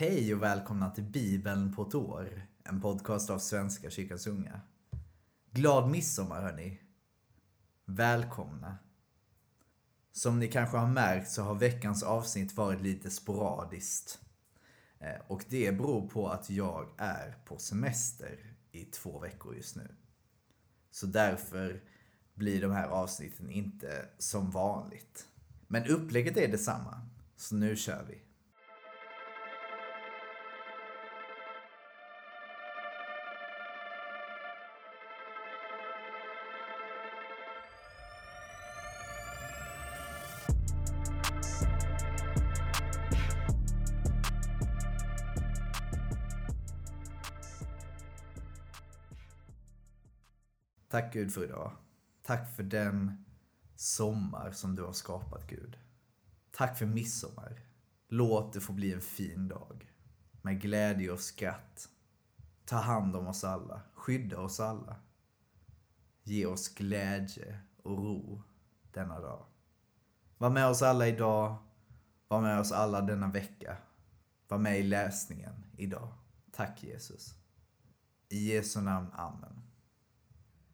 Hej och välkomna till Bibeln på ett år. En podcast av Svenska kyrkans unga. Glad midsommar hörni. Välkomna. Som ni kanske har märkt så har veckans avsnitt varit lite sporadiskt. Eh, och det beror på att jag är på semester i två veckor just nu. Så därför blir de här avsnitten inte som vanligt. Men upplägget är detsamma. Så nu kör vi. Tack Gud för idag. Tack för den sommar som du har skapat Gud. Tack för midsommar. Låt det få bli en fin dag. Med glädje och skratt. Ta hand om oss alla. Skydda oss alla. Ge oss glädje och ro denna dag. Var med oss alla idag. Var med oss alla denna vecka. Var med i läsningen idag. Tack Jesus. I Jesu namn. Amen.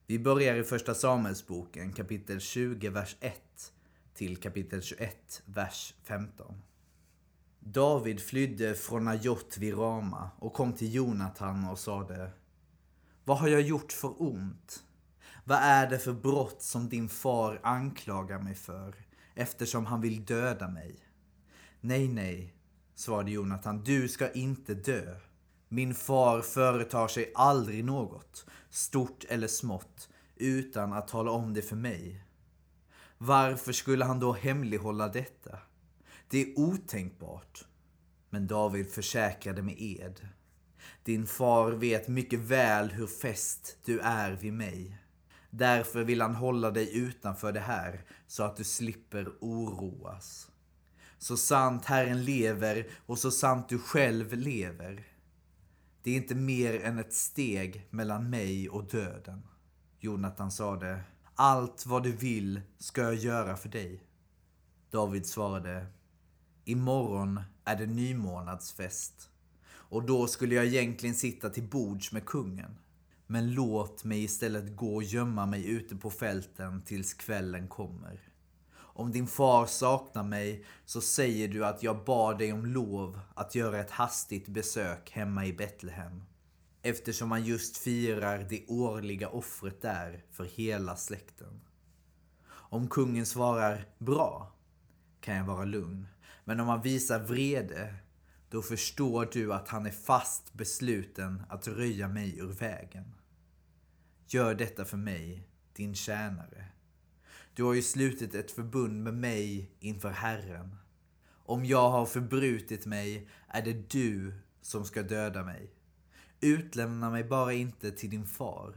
Vi börjar i första Samuelsboken kapitel 20, vers 1 till kapitel 21, vers 15. David flydde från Najot vid Rama och kom till Jonatan och sade Vad har jag gjort för ont? Vad är det för brott som din far anklagar mig för eftersom han vill döda mig? Nej, nej, svarade Jonatan, du ska inte dö. Min far företar sig aldrig något, stort eller smått, utan att tala om det för mig. Varför skulle han då hemlighålla detta? Det är otänkbart. Men David försäkrade med ed. Din far vet mycket väl hur fäst du är vid mig. Därför vill han hålla dig utanför det här så att du slipper oroas. Så sant Herren lever och så sant du själv lever. Det är inte mer än ett steg mellan mig och döden. Jonathan sade, allt vad du vill ska jag göra för dig. David svarade, imorgon är det nymånadsfest och då skulle jag egentligen sitta till bords med kungen. Men låt mig istället gå och gömma mig ute på fälten tills kvällen kommer. Om din far saknar mig så säger du att jag bad dig om lov att göra ett hastigt besök hemma i Betlehem. Eftersom man just firar det årliga offret där för hela släkten. Om kungen svarar bra kan jag vara lugn. Men om han visar vrede då förstår du att han är fast besluten att röja mig ur vägen. Gör detta för mig, din tjänare. Du har ju slutit ett förbund med mig inför Herren. Om jag har förbrutit mig är det du som ska döda mig. Utlämna mig bara inte till din far.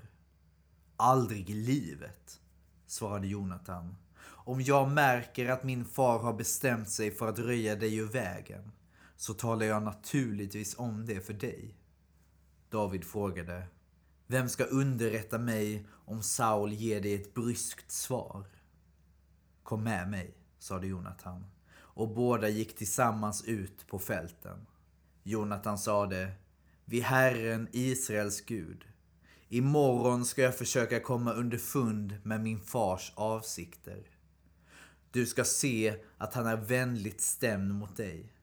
Aldrig i livet, svarade Jonathan. Om jag märker att min far har bestämt sig för att röja dig ur vägen så talar jag naturligtvis om det för dig. David frågade. Vem ska underrätta mig om Saul ger dig ett bryskt svar? Kom med mig, sade Jonathan. Och båda gick tillsammans ut på fälten. Jonathan sade, vid Herren Israels Gud. Imorgon ska jag försöka komma underfund med min fars avsikter. Du ska se att han är vänligt stämd mot dig.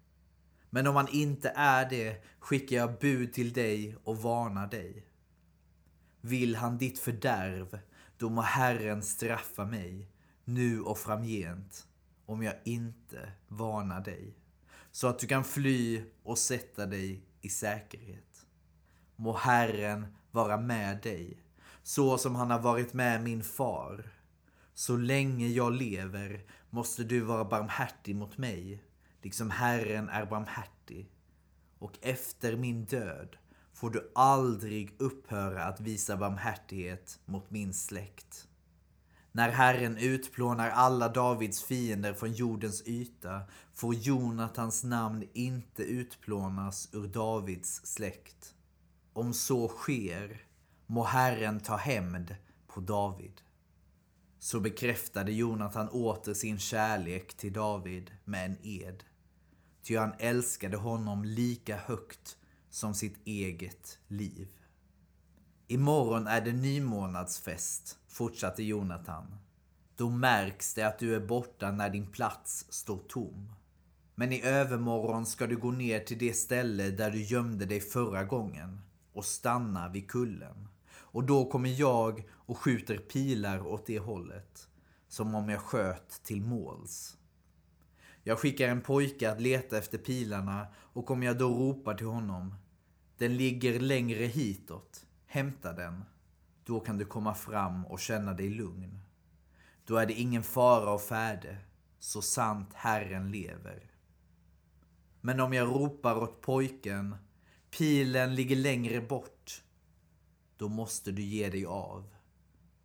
Men om han inte är det skickar jag bud till dig och varnar dig. Vill han ditt fördärv, då må Herren straffa mig nu och framgent, om jag inte varnar dig, så att du kan fly och sätta dig i säkerhet. Må Herren vara med dig, så som han har varit med min far. Så länge jag lever måste du vara barmhärtig mot mig, liksom Herren är barmhärtig. Och efter min död får du aldrig upphöra att visa barmhärtighet mot min släkt. När Herren utplånar alla Davids fiender från jordens yta får Jonatans namn inte utplånas ur Davids släkt. Om så sker må Herren ta hämnd på David. Så bekräftade Jonatan åter sin kärlek till David med en ed. ty han älskade honom lika högt som sitt eget liv. Imorgon är det nymånadsfest, fortsatte Jonathan. Då märks det att du är borta när din plats står tom. Men i övermorgon ska du gå ner till det ställe där du gömde dig förra gången och stanna vid kullen. Och då kommer jag och skjuter pilar åt det hållet, som om jag sköt till måls. Jag skickar en pojke att leta efter pilarna och om jag då ropar till honom, den ligger längre hitåt, hämta den. Då kan du komma fram och känna dig lugn. Då är det ingen fara och färde, så sant Herren lever. Men om jag ropar åt pojken, pilen ligger längre bort, då måste du ge dig av.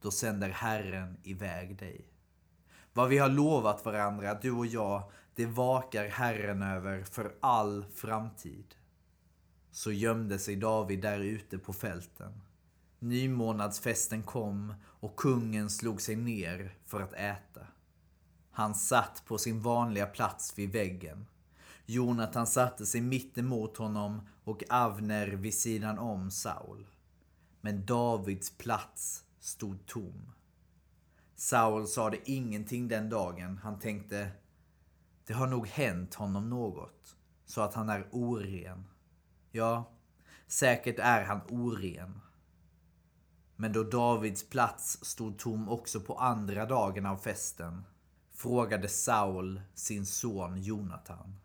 Då sänder Herren iväg dig. Vad vi har lovat varandra, du och jag, det vakar Herren över för all framtid. Så gömde sig David där ute på fälten. Nymånadsfesten kom och kungen slog sig ner för att äta. Han satt på sin vanliga plats vid väggen. Jonathan satte sig mitt emot honom och Avner vid sidan om Saul. Men Davids plats stod tom. Saul sade ingenting den dagen. Han tänkte, det har nog hänt honom något, så att han är oren. Ja, säkert är han oren. Men då Davids plats stod tom också på andra dagen av festen frågade Saul sin son Jonathan.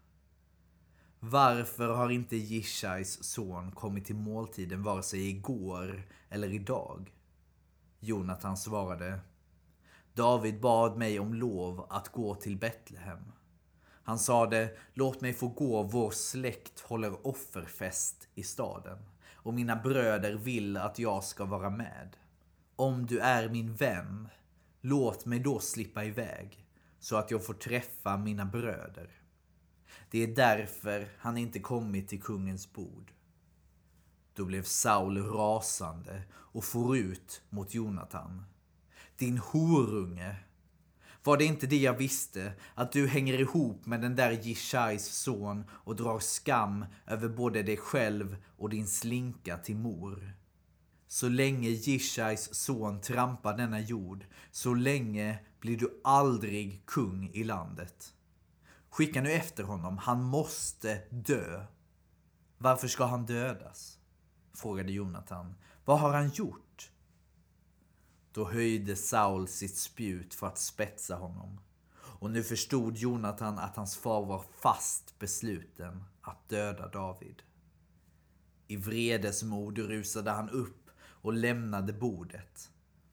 Varför har inte Jishais son kommit till måltiden vare sig igår eller idag? Jonathan svarade. David bad mig om lov att gå till Betlehem. Han sade, låt mig få gå, vår släkt håller offerfest i staden och mina bröder vill att jag ska vara med. Om du är min vän, låt mig då slippa iväg så att jag får träffa mina bröder. Det är därför han inte kommit till kungens bord. Då blev Saul rasande och for ut mot Jonatan. Din horunge! Var det inte det jag visste? Att du hänger ihop med den där Jishais son och drar skam över både dig själv och din slinka till mor. Så länge Jishais son trampar denna jord, så länge blir du aldrig kung i landet. Skicka nu efter honom, han måste dö. Varför ska han dödas? Frågade Jonathan. Vad har han gjort? Då höjde Saul sitt spjut för att spetsa honom. Och nu förstod Jonathan att hans far var fast besluten att döda David. I vredesmod rusade han upp och lämnade bordet.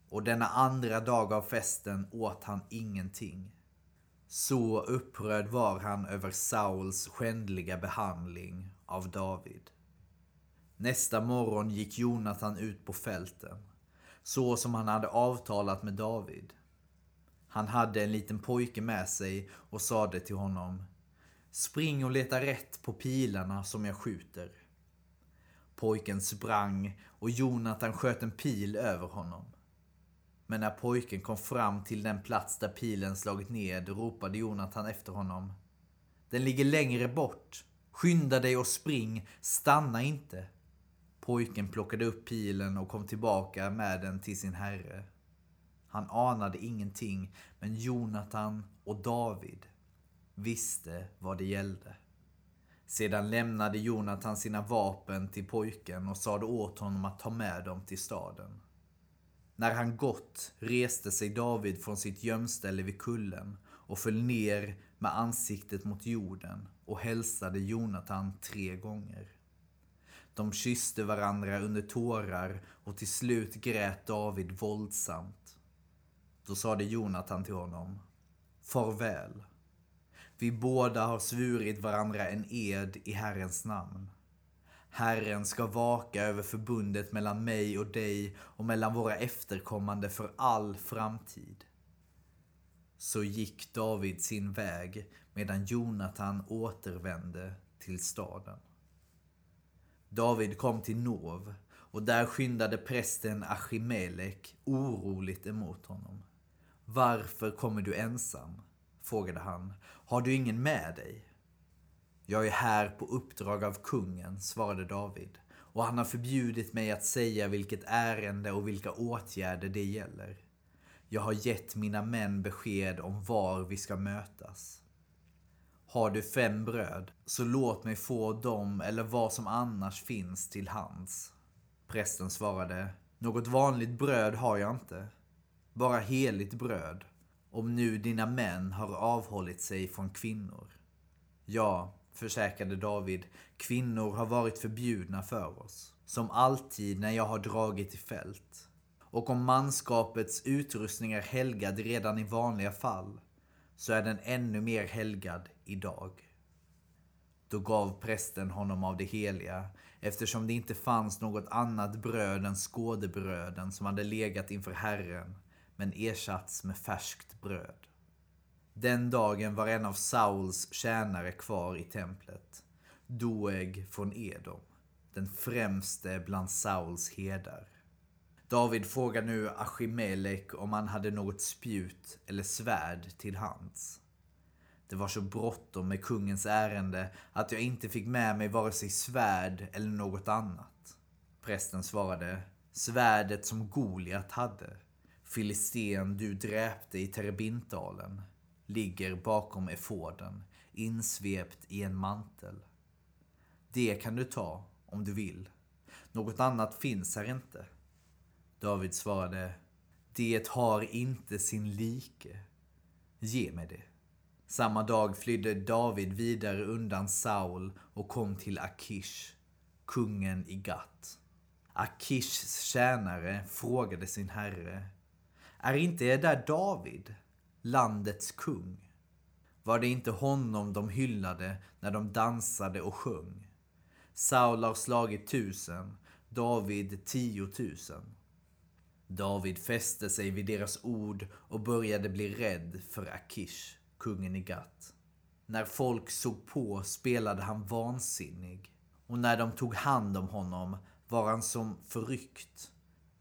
Och denna andra dag av festen åt han ingenting. Så upprörd var han över Sauls skändliga behandling av David. Nästa morgon gick Jonathan ut på fälten, så som han hade avtalat med David. Han hade en liten pojke med sig och sade till honom Spring och leta rätt på pilarna som jag skjuter. Pojken sprang och Jonathan sköt en pil över honom. Men när pojken kom fram till den plats där pilen slagit ned ropade Jonathan efter honom. Den ligger längre bort. Skynda dig och spring. Stanna inte. Pojken plockade upp pilen och kom tillbaka med den till sin herre. Han anade ingenting, men Jonathan och David visste vad det gällde. Sedan lämnade Jonathan sina vapen till pojken och sade åt honom att ta med dem till staden. När han gått reste sig David från sitt gömställe vid kullen och föll ner med ansiktet mot jorden och hälsade Jonathan tre gånger. De kysste varandra under tårar och till slut grät David våldsamt. Då sade Jonathan till honom Farväl. Vi båda har svurit varandra en ed i Herrens namn. Herren ska vaka över förbundet mellan mig och dig och mellan våra efterkommande för all framtid. Så gick David sin väg medan Jonathan återvände till staden. David kom till Nov och där skyndade prästen Achimelek oroligt emot honom. Varför kommer du ensam? frågade han. Har du ingen med dig? Jag är här på uppdrag av kungen, svarade David. Och han har förbjudit mig att säga vilket ärende och vilka åtgärder det gäller. Jag har gett mina män besked om var vi ska mötas. Har du fem bröd, så låt mig få dem eller vad som annars finns till hands. Prästen svarade, något vanligt bröd har jag inte. Bara heligt bröd, om nu dina män har avhållit sig från kvinnor. Ja, försäkrade David, kvinnor har varit förbjudna för oss. Som alltid när jag har dragit i fält. Och om manskapets utrustning är helgad redan i vanliga fall, så är den ännu mer helgad idag. Då gav prästen honom av det heliga, eftersom det inte fanns något annat bröd än skådebröden som hade legat inför Herren, men ersatts med färskt bröd. Den dagen var en av Sauls tjänare kvar i templet, Doeg från Edom, den främste bland Sauls herdar. David frågar nu Achimelek om han hade något spjut eller svärd till hands. Det var så bråttom med kungens ärende att jag inte fick med mig vare sig svärd eller något annat. Prästen svarade, svärdet som Goliat hade, filisten du dräpte i Terebintdalen, ligger bakom efoden, insvept i en mantel. Det kan du ta om du vill. Något annat finns här inte. David svarade, det har inte sin like. Ge mig det. Samma dag flydde David vidare undan Saul och kom till Akish, kungen i Gat. Akishs tjänare frågade sin herre, är inte det där David, landets kung? Var det inte honom de hyllade när de dansade och sjöng? Saul har slagit tusen, David tiotusen. David fäste sig vid deras ord och började bli rädd för Akish, kungen i Gat. När folk såg på spelade han vansinnig och när de tog hand om honom var han som förryckt,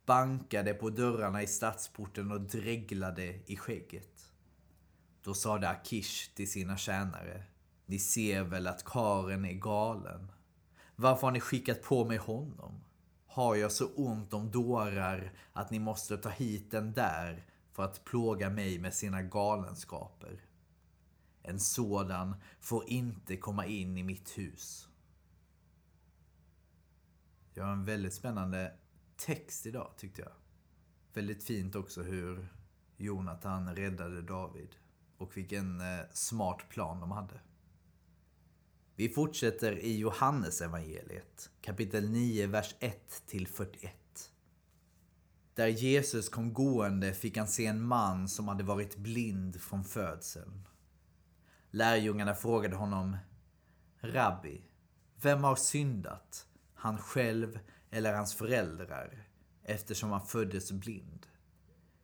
bankade på dörrarna i stadsporten och dreglade i skägget. Då sade Akish till sina tjänare, ni ser väl att karen är galen. Varför har ni skickat på mig honom? Har jag så ont om dårar att ni måste ta hit den där för att plåga mig med sina galenskaper. En sådan får inte komma in i mitt hus. Jag har en väldigt spännande text idag tyckte jag. Väldigt fint också hur Jonathan räddade David. Och vilken eh, smart plan de hade. Vi fortsätter i Johannesevangeliet, kapitel 9, vers 1 till 41. Där Jesus kom gående fick han se en man som hade varit blind från födseln. Lärjungarna frågade honom, Rabbi, vem har syndat, han själv eller hans föräldrar, eftersom han föddes blind?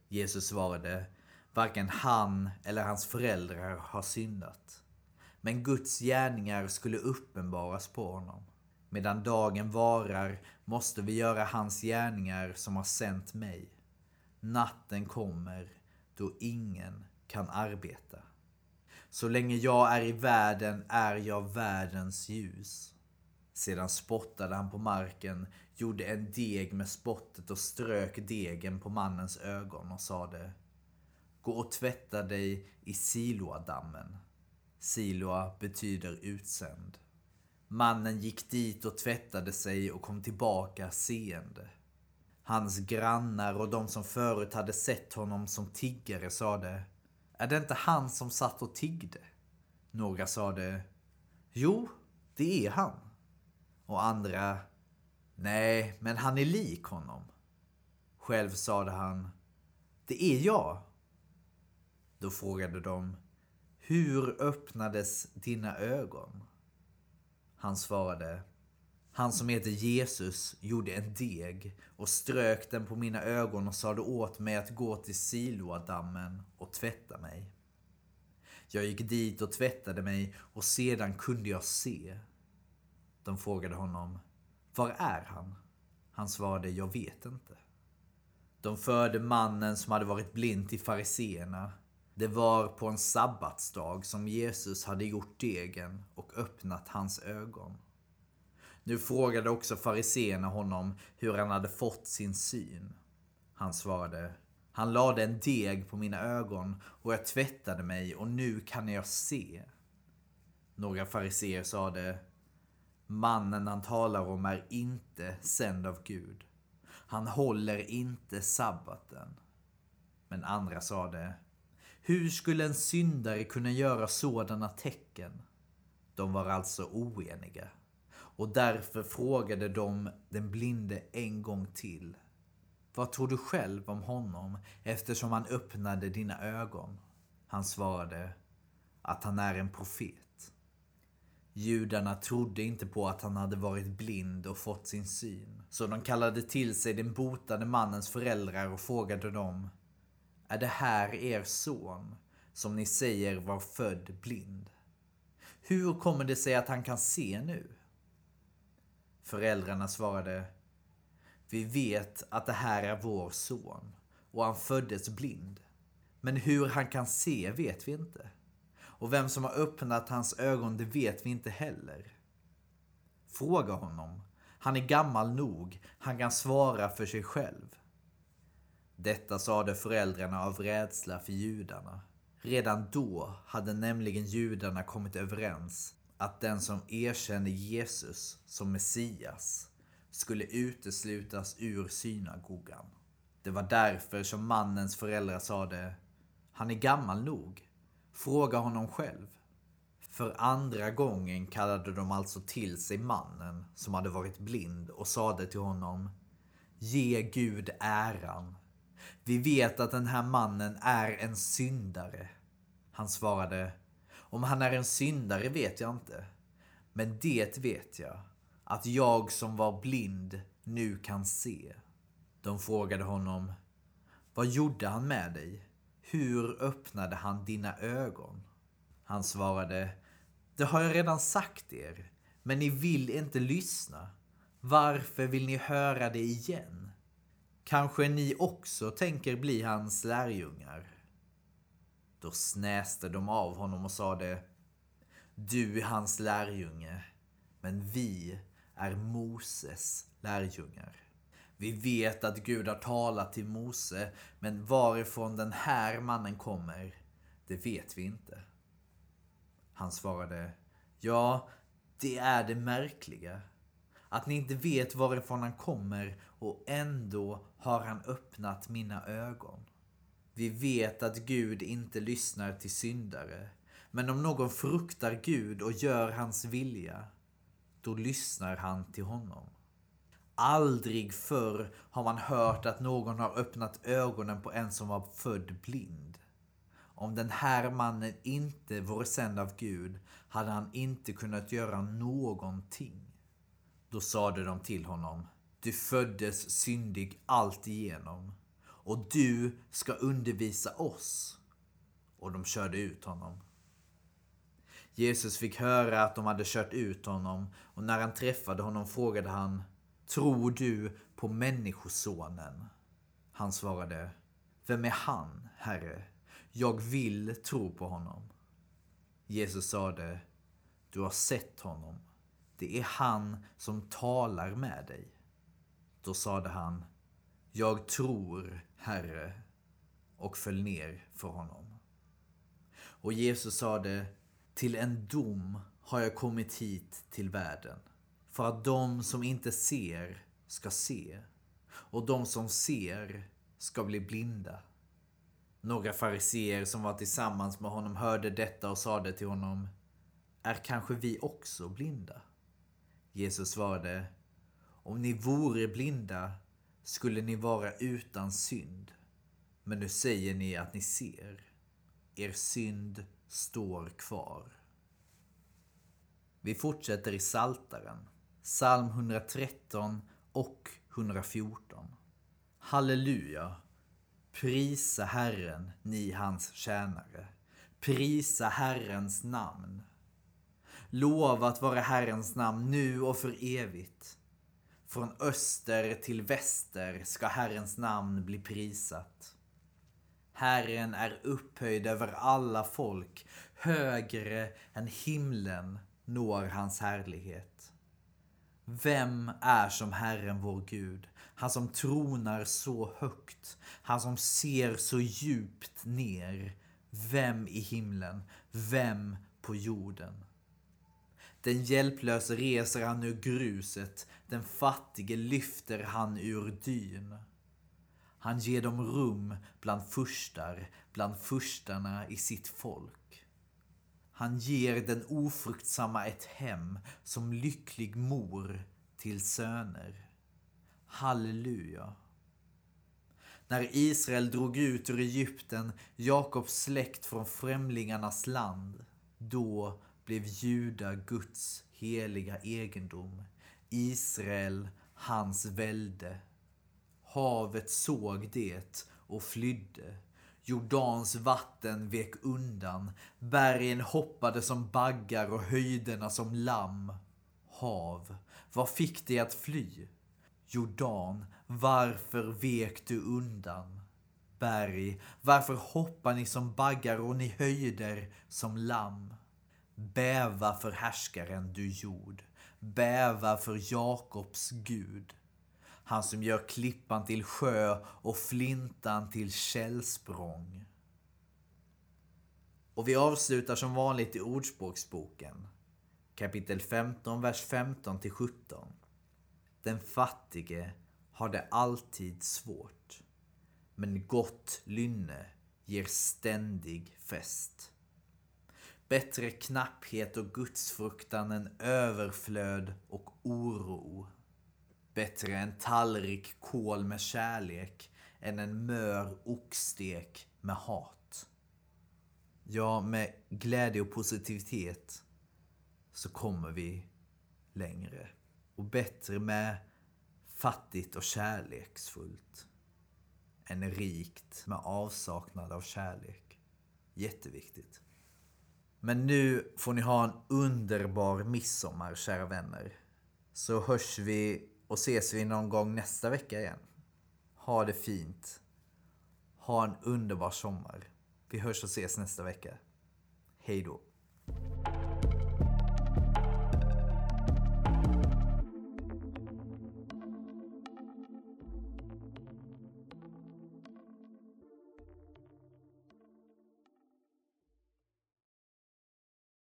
Jesus svarade, varken han eller hans föräldrar har syndat men Guds gärningar skulle uppenbaras på honom. Medan dagen varar måste vi göra hans gärningar som har sänt mig. Natten kommer då ingen kan arbeta. Så länge jag är i världen är jag världens ljus. Sedan spottade han på marken, gjorde en deg med spottet och strök degen på mannens ögon och sade Gå och tvätta dig i Siloadammen. Siloa betyder utsänd. Mannen gick dit och tvättade sig och kom tillbaka seende. Hans grannar och de som förut hade sett honom som tiggare sade Är det inte han som satt och tiggde? Några sade Jo, det är han. Och andra Nej, men han är lik honom. Själv sade han Det är jag. Då frågade de hur öppnades dina ögon? Han svarade, han som heter Jesus gjorde en deg och strök den på mina ögon och sade åt mig att gå till Siloadammen och tvätta mig. Jag gick dit och tvättade mig och sedan kunde jag se. De frågade honom, var är han? Han svarade, jag vet inte. De förde mannen som hade varit blind till fariseerna det var på en sabbatsdag som Jesus hade gjort degen och öppnat hans ögon. Nu frågade också fariseerna honom hur han hade fått sin syn. Han svarade Han lade en deg på mina ögon och jag tvättade mig och nu kan jag se. Några fariseer sade Mannen han talar om är inte sänd av Gud. Han håller inte sabbaten. Men andra sade hur skulle en syndare kunna göra sådana tecken? De var alltså oeniga. Och därför frågade de den blinde en gång till. Vad tror du själv om honom eftersom han öppnade dina ögon? Han svarade att han är en profet. Judarna trodde inte på att han hade varit blind och fått sin syn. Så de kallade till sig den botade mannens föräldrar och frågade dem. Är det här er son som ni säger var född blind? Hur kommer det sig att han kan se nu? Föräldrarna svarade Vi vet att det här är vår son och han föddes blind. Men hur han kan se vet vi inte. Och vem som har öppnat hans ögon det vet vi inte heller. Fråga honom. Han är gammal nog. Han kan svara för sig själv. Detta sade föräldrarna av rädsla för judarna. Redan då hade nämligen judarna kommit överens att den som erkände Jesus som Messias skulle uteslutas ur synagogan. Det var därför som mannens föräldrar sade Han är gammal nog. Fråga honom själv. För andra gången kallade de alltså till sig mannen som hade varit blind och sade till honom Ge Gud äran. Vi vet att den här mannen är en syndare. Han svarade om han är en syndare vet jag inte. Men det vet jag, att jag som var blind nu kan se. De frågade honom, vad gjorde han med dig? Hur öppnade han dina ögon? Han svarade, det har jag redan sagt er, men ni vill inte lyssna. Varför vill ni höra det igen? Kanske ni också tänker bli hans lärjungar? Då snäste de av honom och sade Du är hans lärjunge, men vi är Moses lärjungar. Vi vet att Gud har talat till Mose, men varifrån den här mannen kommer, det vet vi inte. Han svarade, ja, det är det märkliga. Att ni inte vet varifrån han kommer och ändå har han öppnat mina ögon. Vi vet att Gud inte lyssnar till syndare. Men om någon fruktar Gud och gör hans vilja, då lyssnar han till honom. Aldrig förr har man hört att någon har öppnat ögonen på en som var född blind. Om den här mannen inte vore sänd av Gud hade han inte kunnat göra någonting. Då sade de till honom, du föddes syndig alltigenom och du ska undervisa oss. Och de körde ut honom. Jesus fick höra att de hade kört ut honom och när han träffade honom frågade han Tror du på Människosonen? Han svarade Vem är han, Herre? Jag vill tro på honom. Jesus sade Du har sett honom. Det är han som talar med dig. Då sade han jag tror, Herre, och föll ner för honom. Och Jesus sade, till en dom har jag kommit hit till världen, för att de som inte ser ska se, och de som ser ska bli blinda. Några fariseer som var tillsammans med honom hörde detta och sade till honom, är kanske vi också blinda? Jesus svarade, om ni vore blinda skulle ni vara utan synd. Men nu säger ni att ni ser. Er synd står kvar. Vi fortsätter i Saltaren, psalm 113 och 114. Halleluja! Prisa Herren, ni hans tjänare. Prisa Herrens namn. Lovat vare Herrens namn nu och för evigt. Från öster till väster ska Herrens namn bli prisat. Herren är upphöjd över alla folk. Högre än himlen når hans härlighet. Vem är som Herren vår Gud? Han som tronar så högt. Han som ser så djupt ner. Vem i himlen? Vem på jorden? Den hjälplöse reser han ur gruset. Den fattige lyfter han ur dyn. Han ger dem rum bland furstar, bland furstarna i sitt folk. Han ger den ofruktsamma ett hem som lycklig mor till söner. Halleluja. När Israel drog ut ur Egypten, Jakobs släkt från främlingarnas land, då blev Juda Guds heliga egendom. Israel hans välde. Havet såg det och flydde. Jordans vatten vek undan. Bergen hoppade som baggar och höjderna som lamm. Hav, vad fick dig att fly? Jordan, varför vek du undan? Berg, varför hoppar ni som baggar och ni höjder som lamm? Bäva för härskaren du jord. Bäva för Jakobs Gud. Han som gör klippan till sjö och flintan till källsprång. Och vi avslutar som vanligt i Ordspråksboken. Kapitel 15, vers 15 till 17. Den fattige har det alltid svårt. Men gott lynne ger ständig fest. Bättre knapphet och gudsfruktan än överflöd och oro. Bättre en tallrik kål med kärlek än en mör oxstek med hat. Ja, med glädje och positivitet så kommer vi längre. Och bättre med fattigt och kärleksfullt än rikt med avsaknad av kärlek. Jätteviktigt. Men nu får ni ha en underbar midsommar, kära vänner. Så hörs vi och ses vi någon gång nästa vecka igen. Ha det fint. Ha en underbar sommar. Vi hörs och ses nästa vecka. Hej då.